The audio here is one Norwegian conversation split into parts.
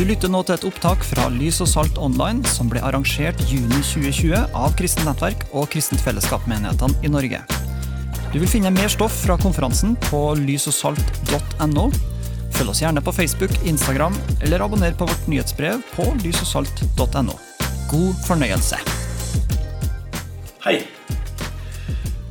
Du lytter nå til et opptak fra Lys og Salt Online, som ble arrangert juni 2020 av Kristent Nettverk og Kristent Fellesskap-menighetene i Norge. Du vil finne mer stoff fra konferansen på lysogsalt.no. Følg oss gjerne på Facebook, Instagram, eller abonner på vårt nyhetsbrev på lysogsalt.no. God fornøyelse. Hei.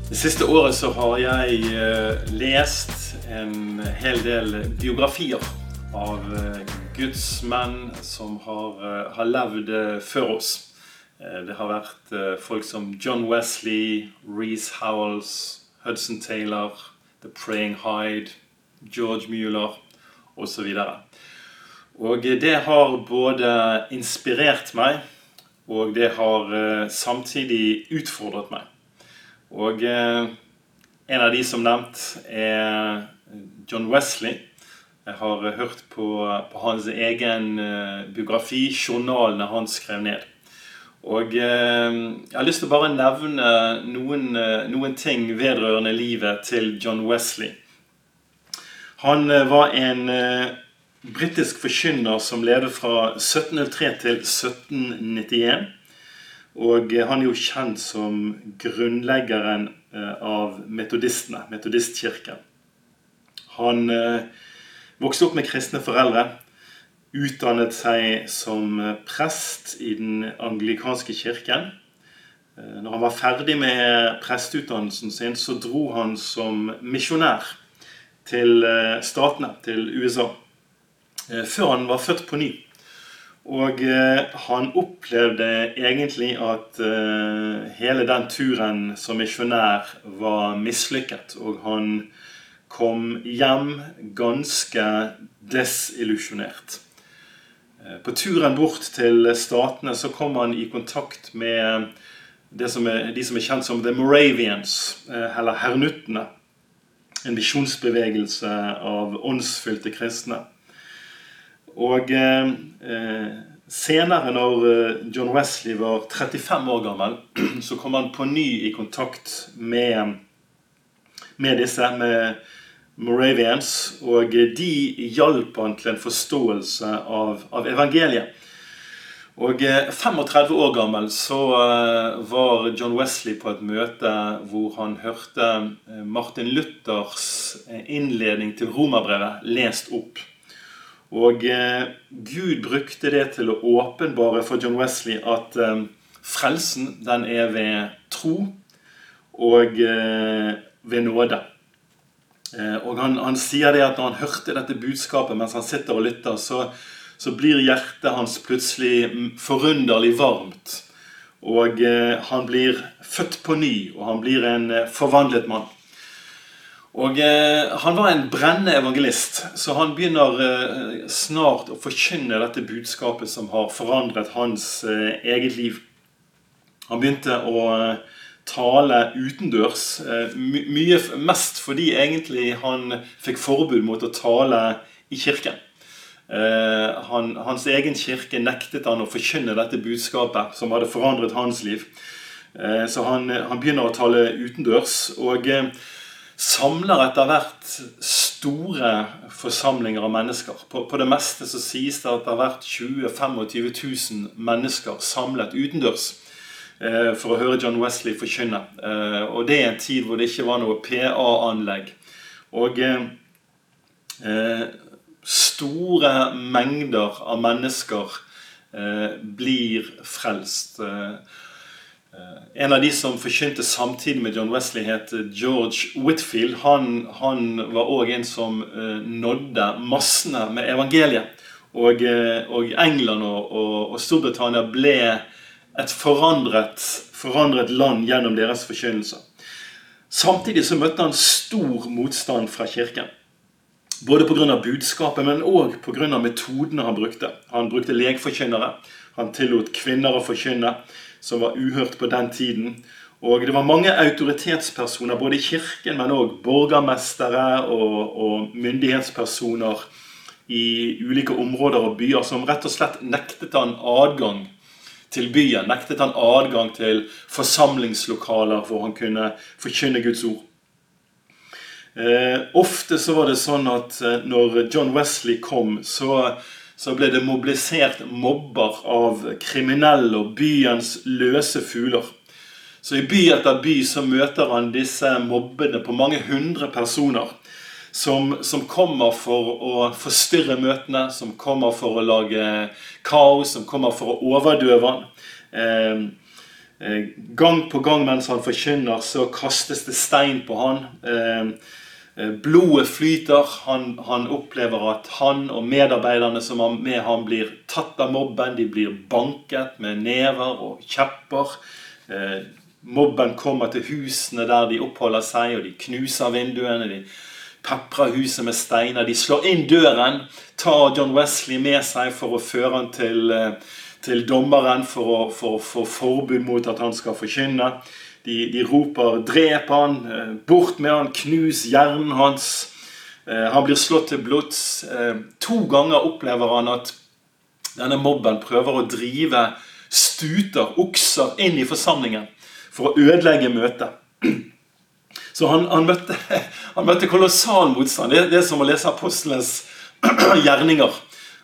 Det siste året så har jeg eh, lest en hel del biografier av eh, Guds menn som har, eh, har levd eh, før oss. Eh, Det har vært folk som John Wesley, Reece Howells, Hudson Taylor, The Praying Hyde, George Mueller osv. Og det har både inspirert meg, og det har samtidig utfordret meg. Og en av de som nevnt er John Wesley. Jeg har eh, hørt på, på hans egen eh, biografi, journalene han skrev ned. Og eh, jeg har lyst til å bare nevne noen, eh, noen ting vedrørende livet til John Wesley. Han var en eh, britisk forkynner som levde fra 1703 til 1791. Og han er jo kjent som grunnleggeren av metodistene, metodistkirken. Han eh, vokste opp med kristne foreldre, utdannet seg som prest i den anglikanske kirken. Eh, Når han var ferdig med presteutdannelsen sin, så dro han som misjonær til eh, statene, til USA, eh, før han var født på ny. Og han opplevde egentlig at hele den turen som misjonær var mislykket. Og han kom hjem ganske desillusjonert. Eh, På turen bort til statene så kom han i kontakt med som er, de som er kjent som The Moravians, eh, eller hernuttene. En visjonsbevegelse av åndsfylte kristne. Og eh, eh, senere, når John Wesley var 35 år gammel, så kom han på ny i kontakt med, med disse, med Moravians. Og de hjalp han til en forståelse av, av evangeliet. Og eh, 35 år gammel så eh, var John Wesley på et møte hvor han hørte eh, Martin Luthers innledning til romerbrevet lest opp. Og Gud brukte det til å åpenbare for John Wesley at frelsen den er ved tro og ved nåde. Eh, og han, han sier det at når han hørte dette budskapet mens han sitter og lytter, så, så blir hjertet hans plutselig forunderlig varmt. Og eh, han blir født på ny, og han blir en eh, forvandlet mann. Og eh, Han var en brennende evangelist, så han begynner eh, snart å forkynne dette budskapet som har forandret hans eh, eget liv. Han begynte å eh, tale utendørs, eh, mye mest fordi egentlig han fikk forbud mot å tale i kirken. Eh, han, hans egen kirke nektet han å forkynne dette budskapet som hadde forandret hans liv. Eh, så han, han begynner å tale utendørs. og samler etter hvert store forsamlinger av mennesker. På, på det meste så sies det at det har vært 20 000-25 000 mennesker samlet utendørs for å høre John Wesley forkynne. Eh, og det er en tid hvor det ikke var noe PA-anlegg. Og eh, eh, store mengder av mennesker eh, blir frelst. Eh, Eh, En av de som forkynte samtidig med John Wesley, het George Whitfield. Han, han var òg en som eh, nådde massene med evangeliet. Og, eh, og England og, og, og Storbritannia ble et forandret, forandret land gjennom deres forkynnelse. Samtidig så møtte han stor motstand fra kirken. Både pga. budskapet, men òg pga. metodene han brukte. Han brukte legforkynnere. Han tillot kvinner å forkynne, som var uhørt på den tiden. Og det var mange autoritetspersoner, både i kirken, men òg borgermestere og, og myndighetspersoner i ulike områder og byer, som rett og slett nektet han adgang til byen. Nektet han adgang til forsamlingslokaler hvor han kunne forkynne Guds ord. Eh, ofte så var det sånn at eh, når John Wesley kom, så, så ble det mobilisert mobber av kriminelle og byens løse fugler. Så i by etter by så møter han disse mobbene på mange hundre personer. Som, som, kommer for å forstyrre møtene, som kommer for å lage kaos, som kommer for å overdøve han. Eh, eh, gang på gang mens han forkynner, så kastes det stein på han. Eh, eh blodet flyter. Han, han, opplever at han og medarbeiderne som er med ham, blir tatt av mobben. De blir banket med never og kjepper. Eh, Mobben kommer til husene der de oppholder seg, og de knuser vinduene. De peprer huset med steiner. De slår inn døren, tar John Wesley med seg for å føre han til, eh, til dommeren for å få for, for forbud mot at han skal forkynne. De, de, roper 'drep han', eh, 'bort med han', 'knus hjernen hans'. Eh, han blir slått til blods. To ganger opplever han at denne mobben prøver å drive stuter, okser, inn i forsamlingen for å ødelegge møtet. Så han, han, møtte, han møtte, kolossal motstand. Det, det er som å lese apostelens gjerninger.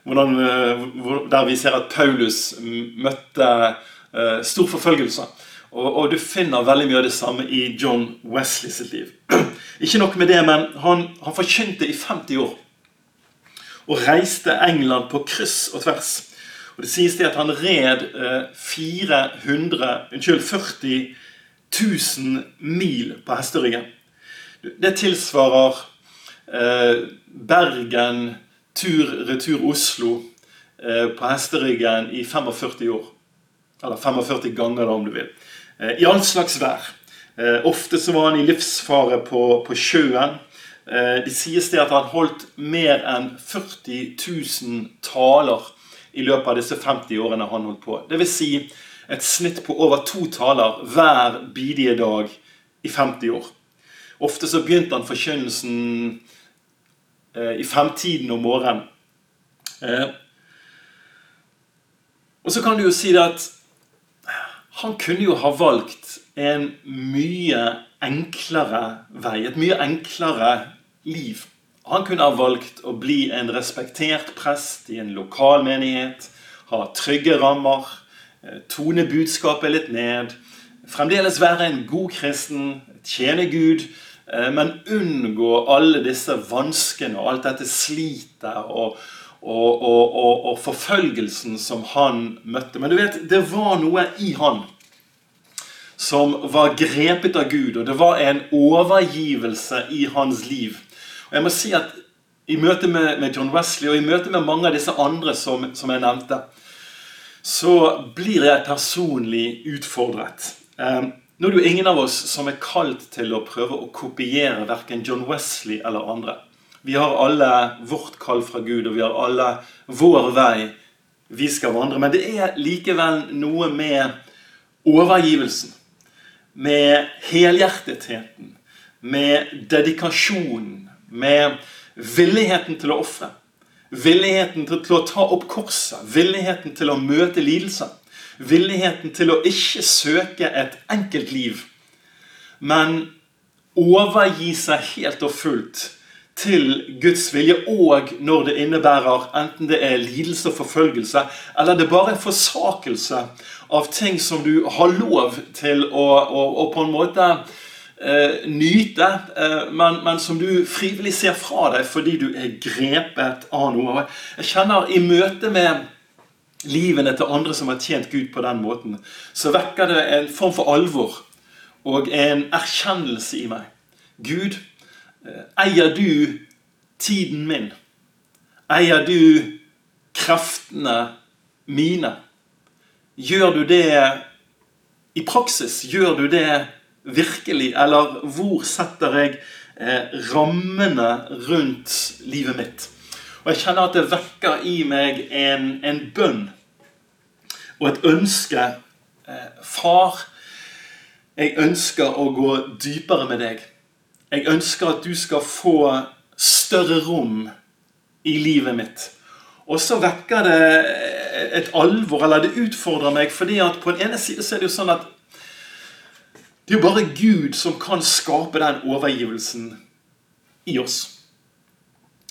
Hvordan, eh, der vi ser at Paulus møtte uh, stor forfølgelse. Og, og, du finner veldig mye av det samme i John Wesley sitt liv. Ikke nok med det, men han, han forkynte i 50 år. Og reiste England på kryss og tvers. Og Det sies det at han red uh, 400, unnskyld, 40 1000 mil på hesteryggen. Det tilsvarer eh, Bergen tur-retur Oslo eh, på hesteryggen i 45 år. Eller 45 ganger, da, om du vil. Eh, I all slags vær. Eh, ofte så var han i livsfare på, på sjøen. Eh, det sies det at han holdt mer enn 40 000 taler i løpet av disse 50 årene han holdt på. Det vil si et snitt på over to taler hver bidige dag i 50 år. Ofte så begynte han forkynnelsen eh, i femtiden om morgenen. Eh, og så kan du jo si det at han kunne jo ha valgt en mye enklere vei, et mye enklere liv. Han kunne ha valgt å bli en respektert prest i en lokal menighet, ha trygge rammer, tone budskapet litt ned. Fremdeles være en god kristen, tjene Gud, eh, men unngå alle disse vanskene og alt dette slitet og, og, og, og, forfølgelsen som han møtte. Men du vet, det var noe i han som var grepet av Gud, og det var en overgivelse i hans liv. Og jeg må si at I møte med, med John Wesley og i møte med mange av disse andre som, som jeg nevnte, så blir jeg personlig utfordret. Ehm, nå er det jo ingen av oss som er kalt til å prøve å kopiere verken John Wesley eller andre. Vi har alle vårt kall fra Gud, og vi har alle vår vei vi skal vandre. Men det er likevel noe med overgivelsen, med helhjertetheten, med dedikasjonen, med villigheten til å ofre. Villigheten til å ta opp korset, villigheten til å møte lidelser. Villigheten til å ikke søke et enkelt liv, men overgi seg helt og fullt til Guds vilje, og når det innebærer enten det er lidelse og forfølgelse, eller det er bare er forsakelse av ting som du har lov til å, å, å på en måte eh, nyte, eh, men, men, som du frivillig ser fra deg fordi du er grepet av noe. Jeg kjenner i møte med livene til andre som har tjent Gud på den måten, så vekker det en form for alvor og en erkjennelse i meg. Gud, eh, eier du tiden min? Eier du kreftene mine? Gjør du det i praksis? Gjør du det virkelig? Eller hvor setter jeg eh, rammene rundt livet mitt? Og jeg kjenner at det vekker i meg en, en bønn og et ønske. Eh, far, jeg ønsker å gå dypere med deg. Jeg ønsker at du skal få større rom i livet mitt. Og så vekker det et alvor, eller det utfordrer meg, fordi at på den ene side så er det jo sånn at det er jo bare Gud som kan skape den overgivelsen i oss.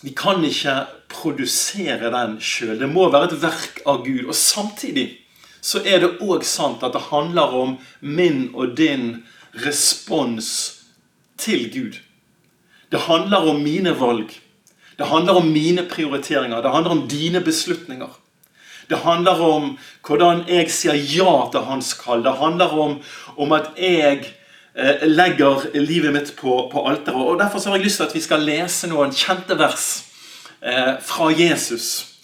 Vi kan ikke produsere den sjøl. Det må være et verk av Gud. Og samtidig så er det òg sant at det handler om min og din respons til Gud. Det handler om mine valg. Det handler om mine prioriteringer. Det handler om dine beslutninger. Det handler om hvordan jeg sier ja til hans kall. Det handler om, om at jeg eh, legger livet mitt på, på alteret. Og Derfor har jeg lyst til at vi skal lese noen kjente vers eh, fra Jesus.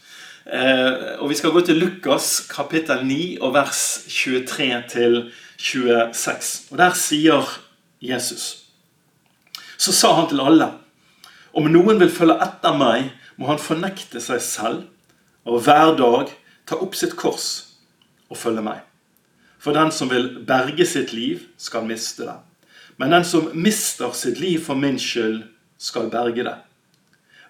Eh, og Vi skal gå til Lukas kapittel 9 og vers 23 til 26. Og Der sier Jesus Så sa han til alle Om noen vil følge etter meg, må han fornekte seg selv og hver dag ta opp sitt kors og følge meg. For den som vil berge sitt liv, skal miste det. Men den som mister sitt liv for min skyld, skal berge det.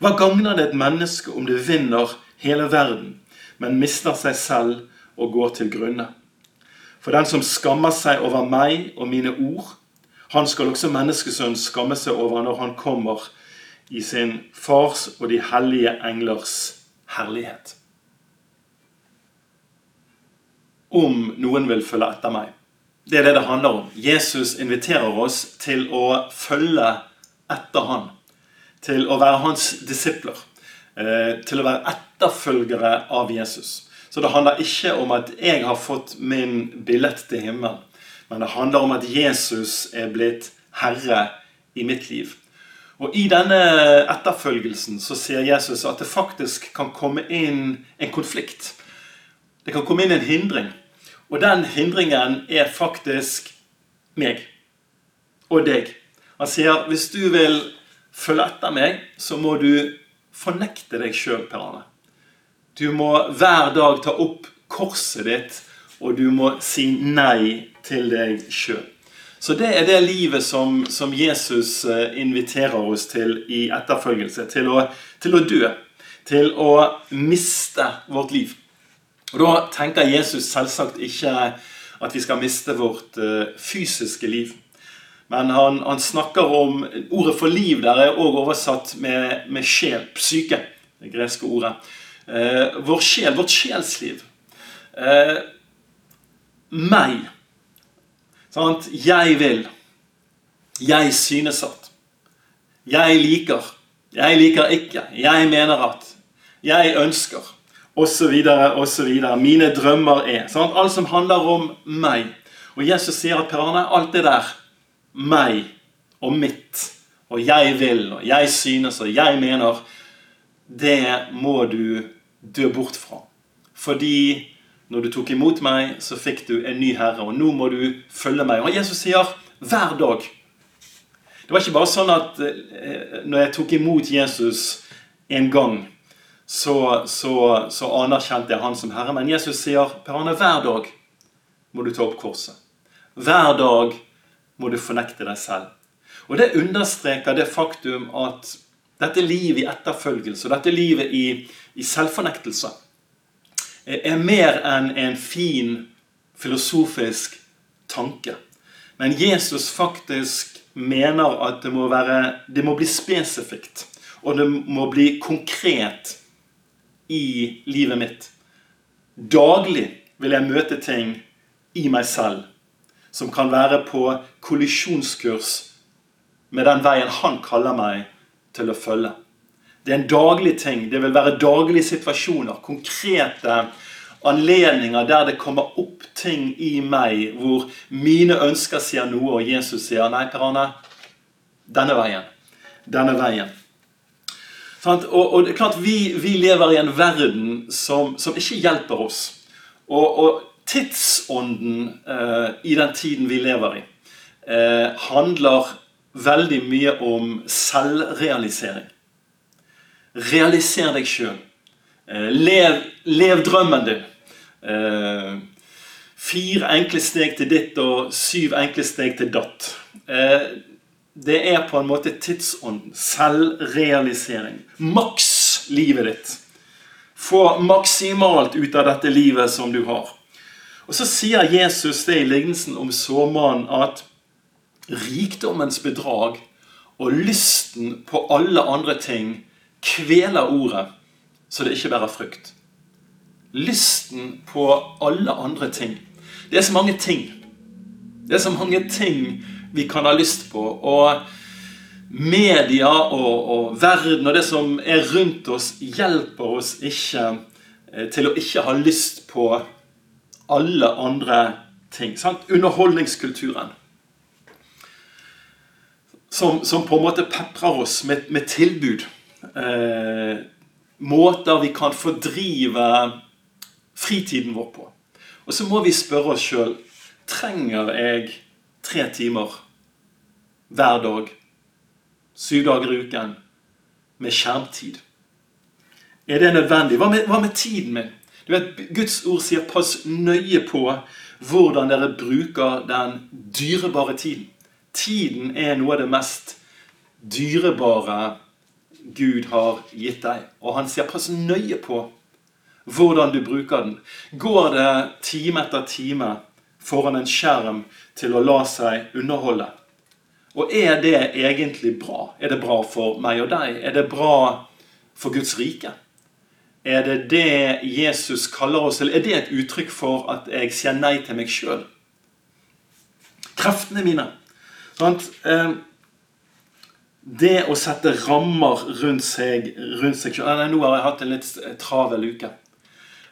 Hva gagner det et menneske om det vinner hele verden, men mister seg selv og går til grunne? For den som skammer seg over meg og mine ord, han skal også menneskesønnen skamme seg over når han kommer i sin fars og de hellige englers herlighet. Om noen vil følge etter meg. Det er det det handler om. Jesus inviterer oss til å følge etter han til å være hans disipler. Eh, til å være etterfølgere av Jesus. Så det handler ikke om at jeg har fått min billett til himmelen. Men det handler om at Jesus er blitt herre i mitt liv. Og I denne etterfølgelsen så sier Jesus at det faktisk kan komme inn en konflikt. Det kan komme inn en hindring. Og den hindringen er faktisk meg og deg. Han sier hvis du vil følge etter meg, så må du fornekte deg sjøl, Per Arne. Du må hver dag ta opp korset ditt, og du må si nei til deg sjøl. Så det er det livet som, som, Jesus eh, inviterer oss til i etterfølgelse. Til å, til å dø. Til å miste vårt liv. Og Da tenker Jesus selvsagt ikke at vi skal miste vårt uh, fysiske liv. Men han, han, snakker om Ordet for liv der er også oversatt med, med sjel, psyke. Det greske ordet. Eh, vår sjel, vårt sjelsliv. Eh, meg. Sant? Jeg vil. Jeg synes at. Jeg liker. Jeg liker ikke. Jeg mener at. Jeg ønsker. Osv. osv. Mine drømmer er. Sant? Alt som handler om meg. Og Jesus sier at Per Arne, alt det der meg og mitt, og jeg vil, og jeg synes, og jeg mener, det må du dø bort fra. Fordi når du tok imot meg, så fikk du en ny herre, og nå må du følge meg. Og Jesus sier hver dag. Det var ikke bare sånn at eh, når jeg tok imot Jesus en gang, så, så, så anerkjente jeg han som herre. Men Jesus sier Per Arne, hver dag må du ta opp korset. Hver dag må du fornekte deg selv. Og Det understreker det faktum at dette livet i etterfølgelse og dette livet i, i selvfornektelse er mer enn en fin filosofisk tanke. Men Jesus faktisk mener at det må, være, det må bli spesifikt. Og det må bli konkret i livet mitt. Daglig vil jeg møte ting i meg selv som kan være på kollisjonskurs med den veien han kaller meg til å følge. Det er en daglig ting. Det vil være daglige situasjoner, konkrete anledninger der det kommer opp ting i meg hvor mine ønsker sier noe, og Jesus sier nei, Per Arne, denne veien. Denne veien. Og, og, det er klart Vi, vi lever i en verden som, som ikke hjelper oss. Og, og tidsånden eh, i den tiden vi lever i, eh, handler veldig mye om selvrealisering. Realiser deg sjøl. Eh, lev, lev, drømmen din. Eh, fire enkle steg til ditt og syv enkle steg til datt. Det er på en måte tidsånden. Selvrealisering. Maks livet ditt. Få maksimalt ut av dette livet som du har. Og Så sier Jesus det i lignelsen om såmannen at rikdommens bedrag og lysten på alle andre ting kveler ordet så det ikke bærer frukt. Lysten på alle andre ting. Det er så mange ting. Det er så mange ting vi kan ha lyst på. Og media og, og verden og det som er rundt oss, hjelper oss ikke eh, til å ikke ha lyst på alle andre ting. Sant? Underholdningskulturen. Som, som, på en måte peprer oss med, med tilbud. Eh, måter vi kan fordrive fritiden vår på. Og så må vi spørre oss sjøl trenger jeg tre timer hver dag, syv dager i uken, med skjermtid. Er det nødvendig? Hva med, hva med tiden min? Du vet, Guds ord sier 'pass nøye på hvordan dere bruker den dyrebare tiden'. Tiden er noe av det mest dyrebare Gud har gitt deg. Og han sier 'pass nøye på hvordan du bruker den'. Går det time etter time foran en skjerm til å la seg underholde. Og er det egentlig bra? Er det bra for meg og deg? Er det bra for Guds rike? Er det det Jesus kaller oss, eller er det et uttrykk for at jeg sier nei til meg sjøl? Kreftene mine. Sant? Eh, det å sette rammer rundt seg, rundt seg selv. Nå har jeg hatt en litt travel uke.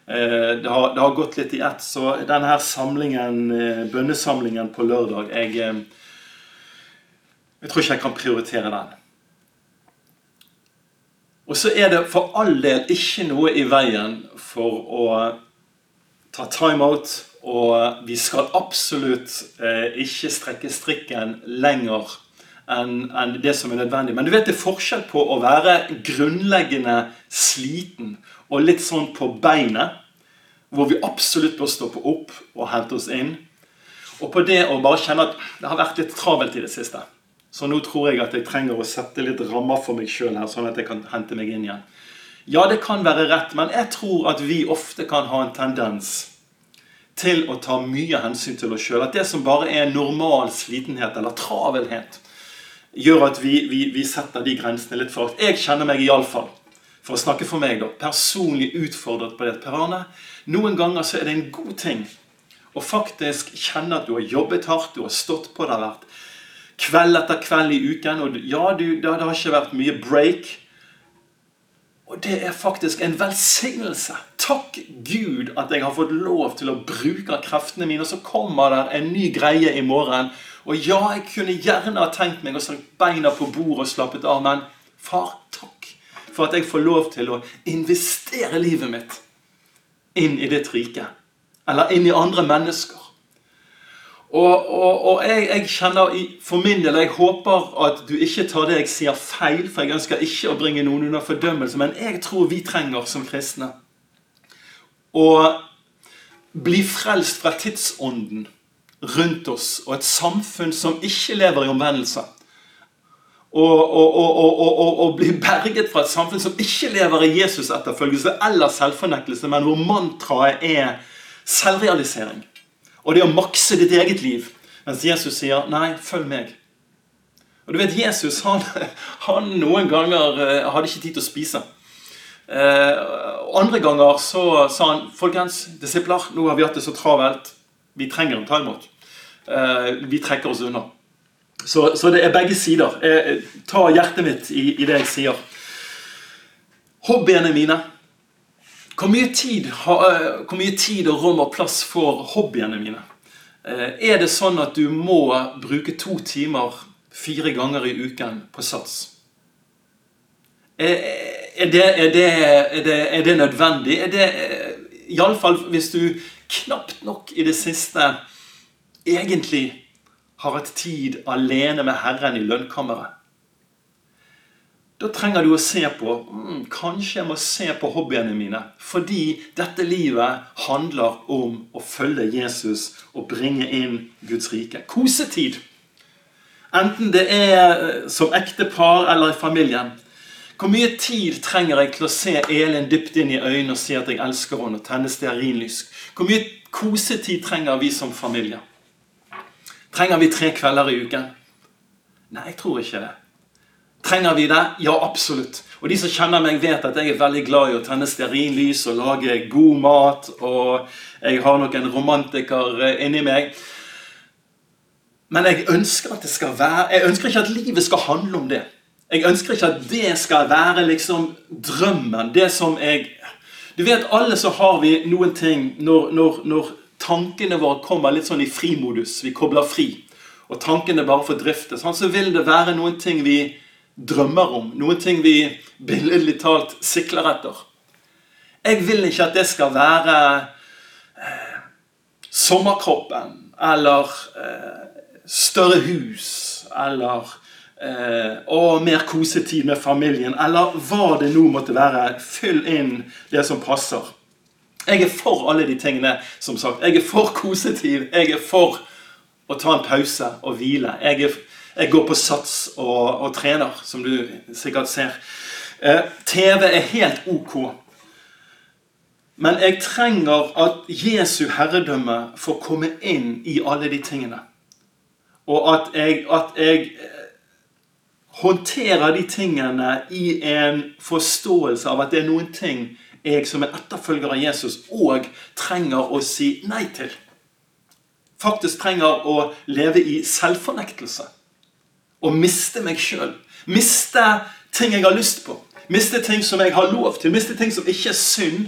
Eh, det har, det har, gått litt i ett. Så denne her samlingen, eh, bønnesamlingen på lørdag jeg, eh, jeg tror ikke jeg kan prioritere den. Og så er det for all del ikke noe i veien for å ta time-out. Og vi skal absolutt ikke strekke strikken lenger enn en det som er nødvendig. Men du vet det er forskjell på å være grunnleggende sliten og litt sånn på beinet, hvor vi absolutt bør stoppe opp og hente oss inn. Og på det å bare kjenne at det har vært litt travelt i det siste. Så nå tror jeg at jeg trenger å sette litt rammer for meg sjøl her, sånn at jeg kan hente meg inn igjen. Ja, det kan være rett, men jeg tror at vi ofte kan ha en tendens til å ta mye hensyn til oss sjøl. At det som bare er normal slitenhet eller travelhet, gjør at vi, vi, vi setter de grensene litt for. Jeg kjenner meg iallfall for å snakke for meg, da, personlig utfordret på det. Per noen ganger så er det en god ting å faktisk kjenne at du har jobbet hardt, du har stått på, det har vært kveld etter kveld i uken, og ja, du, det, har ikke vært mye break. Og det er faktisk en velsignelse. Takk Gud at jeg har fått lov til å bruke kreftene mine. Og så kommer det en ny greie i morgen. Og ja, jeg kunne gjerne ha tenkt meg å slå beina på bordet og slappet av, men far, takk for at jeg får lov til å investere livet mitt inn i ditt rike. Eller inn i andre mennesker. Og, og, og jeg, jeg, kjenner for min del Jeg håper at du ikke tar det jeg sier feil, for jeg ønsker ikke å bringe noen under fordømmelse, men jeg tror vi trenger som kristne å bli frelst fra tidsånden rundt oss og et samfunn som ikke lever i omvendelse å bli berget fra et samfunn som ikke lever i Jesus-etterfølgelse eller selvfornektelse, men hvor mantraet er selvrealisering. Og det å makse ditt eget liv. Mens Jesus sier 'nei, følg meg'. Og du vet, Jesus han, han noen ganger uh, hadde ikke tid til å spise. Uh, andre ganger så sa han 'Folkens, disipler, nå har vi hatt det så travelt. Vi trenger en timeout. Uh, vi trekker oss unna.' Så, så, det er begge sider. Jeg, ta hjertet mitt i, i, det jeg sier. Hobbyene mine. Hvor mye, tid, eh, hvor mye tid og rom og plass får hobbyene mine? Eh, er det sånn at du må bruke to timer fire ganger i uken på sats? Er, er, det, er, det, er det, er det nødvendig? Er det eh, Iallfall hvis du knapt nok i det siste egentlig har hatt tid alene med Herren i lønnkammeret. Da trenger du å se på mm, Kanskje jeg må se på hobbyene mine. Fordi dette livet handler om å følge Jesus og bringe inn Guds rike. Kosetid. Enten det er eh, som ektepar eller i familien. Hvor mye tid trenger jeg til å se Elin dypt inn i øynene og si at jeg elsker henne og tenne stearinlys? Hvor mye kosetid trenger vi som familie? Trenger vi tre kvelder i uken? Nei, jeg tror ikke det. Trenger vi det? Ja, absolutt. Og de som kjenner meg, vet at jeg er veldig glad i å tenne stearinlys og lage god mat. Og jeg har nok en romantiker eh, inni meg. Men jeg ønsker at det skal være Jeg ønsker ikke at livet skal handle om det. Jeg ønsker ikke at det skal være liksom drømmen. Det som jeg Du vet, alle så har vi noen ting når, når, når tankene våre kommer litt sånn i frimodus. Vi kobler fri. Og tankene bare får drifte. Sånn, så vil det være noen ting vi drømmer om. Noen ting vi billedlig talt sikler etter. Jeg vil ikke at det skal være eh, sommerkroppen eller eh, større hus eller eh, og mer kosetid med familien, eller hva det nå måtte være. Fyll inn det som passer. Jeg er for alle de tingene, som sagt. Jeg er for kositiv. Jeg er for å ta en pause og hvile. Jeg er jeg går på sats og, og trener, som du sikkert ser. Eh, TV er helt ok. Men jeg trenger at Jesu herredømme får komme inn i alle de tingene. Og at jeg, at jeg eh, håndterer de tingene i en forståelse av at det er noen ting jeg som en etterfølger av Jesus òg trenger å si nei til. Faktisk trenger å leve i selvfornektelse Og miste meg sjøl. Miste ting jeg har lyst på. Miste ting som jeg har lov til. Miste ting som ikke er synd.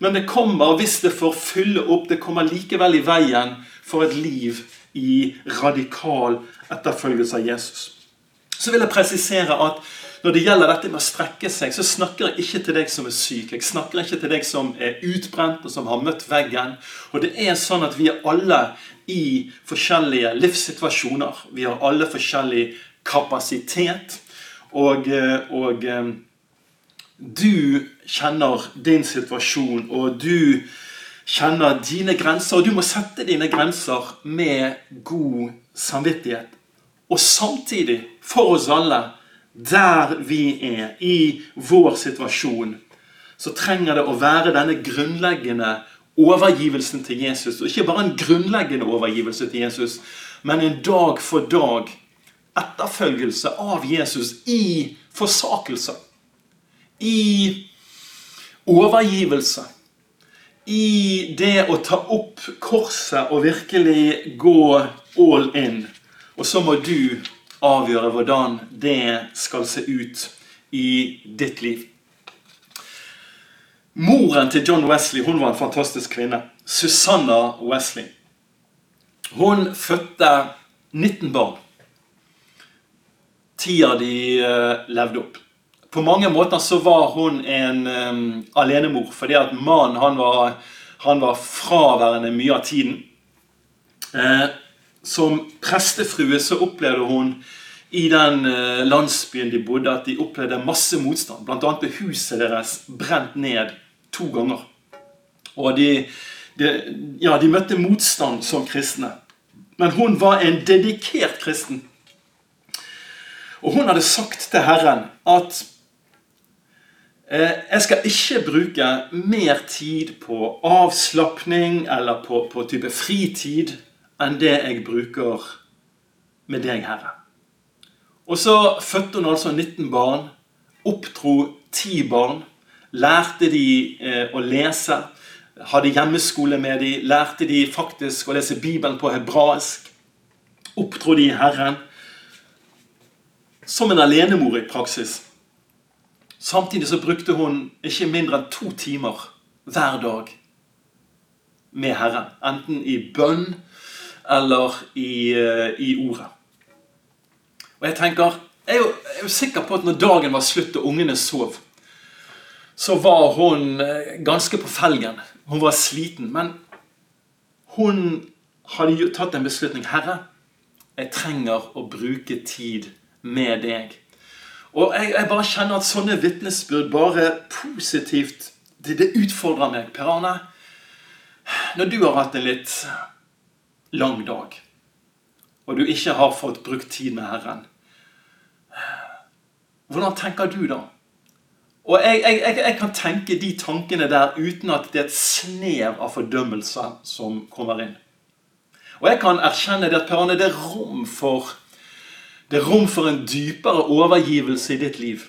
Men det kommer, hvis det får fylle opp, det kommer likevel i veien for et liv i radikal etterfølgelse av Jesus. Så vil jeg presisere at når det gjelder dette med å strekke seg, så snakker jeg ikke til deg som er syk. Jeg snakker ikke til deg som er utbrent og som har møtt veggen. Og det er sånn at vi er alle i forskjellige livssituasjoner. Vi har alle forskjellig kapasitet. Og, eh, og eh, du kjenner din situasjon, og du kjenner dine grenser. Og du må sette dine grenser med god samvittighet. Og samtidig, for oss alle, der vi er, i vår situasjon, så trenger det å være denne grunnleggende overgivelsen til Jesus. Og ikke bare en grunnleggende overgivelse til Jesus, men en dag for dag etterfølgelse av Jesus i forsakelse. I overgivelse. I det å ta opp korset og virkelig gå all in. Og så må du avgjøre hvordan det skal se ut i ditt liv. Moren til John Wesley hun var en fantastisk kvinne. Susanna Wesley. Hun fødte 19 barn. Ti de uh, levde opp. På mange måter så var hun en um, alenemor, fordi at mannen han var, han var fraværende mye av tiden. Uh, som prestefrue så opplevde hun i den eh, landsbyen de bodde, at de opplevde masse motstand. Annet ble huset deres brent ned to ganger. Og de, de, ja, de møtte motstand som kristne. Men hun var en dedikert kristen. Og hun hadde sagt til Herren at eh, jeg skal ikke bruke mer tid på avslapning eller på, på type fritid enn det jeg bruker med deg, Herre. Og så fødte hun altså 19 barn, oppdro 10 barn, lærte de eh, å lese, hadde hjemmeskole med de, lærte de faktisk å lese Bibelen på hebraisk, oppdro de Herren. Som en alenemor i praksis. Samtidig så brukte hun ikke mindre enn to timer hver dag med Herren. Enten i bønn eller i, eh, i ordet. Og jeg tenker, jeg er, jo, jeg er jo sikker på at når dagen var slutt og ungene sov, så var hun eh, ganske på felgen. Hun var sliten. Men hun hadde tatt en beslutning. Herre, jeg trenger å bruke tid med deg. Og jeg, jeg bare kjenner at sånne vitnesbyrd bare positivt det, det utfordrer meg. Per Arne, når du har hatt en litt lang dag, og du ikke har fått brukt tid med Herren, hvordan tenker du da? Og jeg, jeg, jeg, kan tenke de tankene der uten at det er et snev av fordømmelse som kommer inn. Og jeg kan erkjenne det at Per Arne, det er rom for Det er rom for en dypere overgivelse i ditt liv.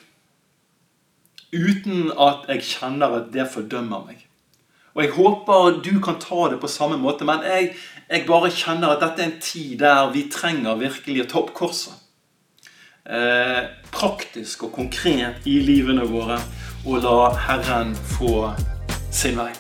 Uten at jeg kjenner at det fordømmer meg. Og Jeg håper du kan ta det på samme måte, men jeg, jeg bare kjenner at dette er en tid der vi trenger virkelig å ta opp korset. Eh, praktisk og konkret i livene våre og la Herren få sin vei.